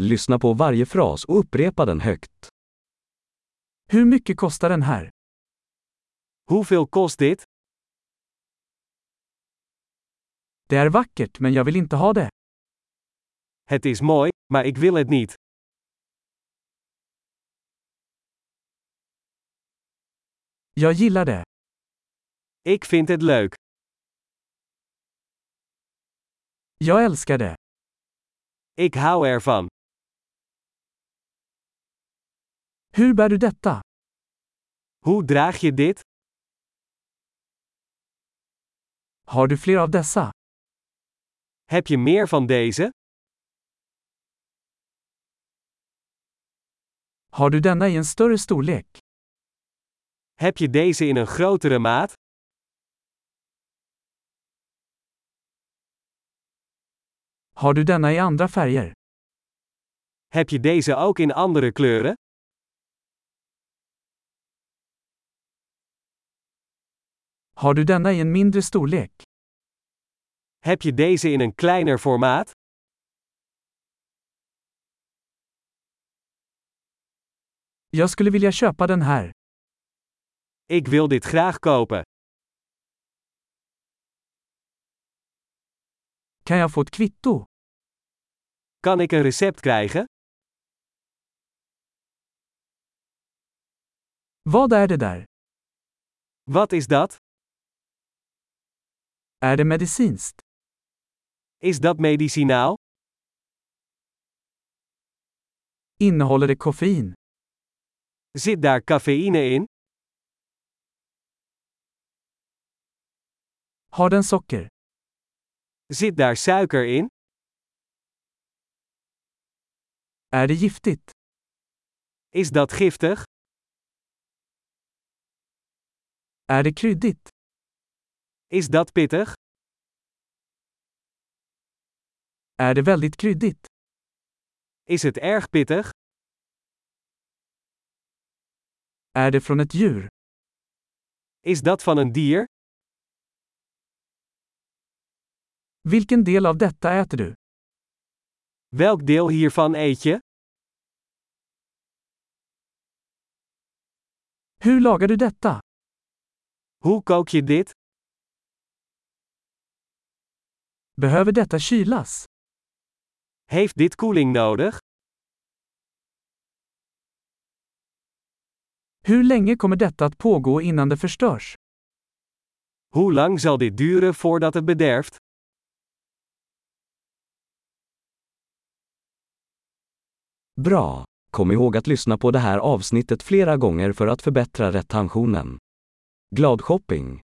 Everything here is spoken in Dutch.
Lyssna på varje fras och upprepa den högt. Hur mycket kostar den här? Hoeveel kost dit? Det är vackert men jag vill inte ha det. Het is mooi, maar ik wil het niet. Jag gillar det. Ik vind het leuk. Jag älskar det. Ik hou ervan. Hur bär du detta? Hoe draag je dit? Har du fler av dessa? Heb je meer van deze? Har du denna i en större storlek? Heb je deze in een grotere maat? Har du denna i andra färger? Heb je deze ook in andere kleuren? Har du denna i en mindre storlek? Heb je deze in een kleiner formaat? Jag skulle vilja köpa den här. Ik wil dit graag kopen. Kan jag få ett kvitto? Kan ik een recept krijgen? Vad är det där? Wat is dat? Är det medicinskt? Is dat medicinaal? Innehåller det koffein? Zit daar cafeïne in? Har den socker? Zit daar suiker in? Är det giftigt? Is dat giftig? Är det kryddigt? Is dat pittig? Är det väldigt kryddigt? Is het erg pittig? Är det från ett djur? Is dat van een dier? Vilken del av detta äter du? Welk deel hiervan eet je? Hur lagar du detta? Hoe kook je dit? Behöver detta kylas? Heeft dit koeling nodig? Hur länge kommer detta att pågå innan det förstörs? Hoe lang zal dit duren voordat het bederft? Bra! Kom ihåg att lyssna på det här avsnittet flera gånger för att förbättra retentionen. Glad shopping!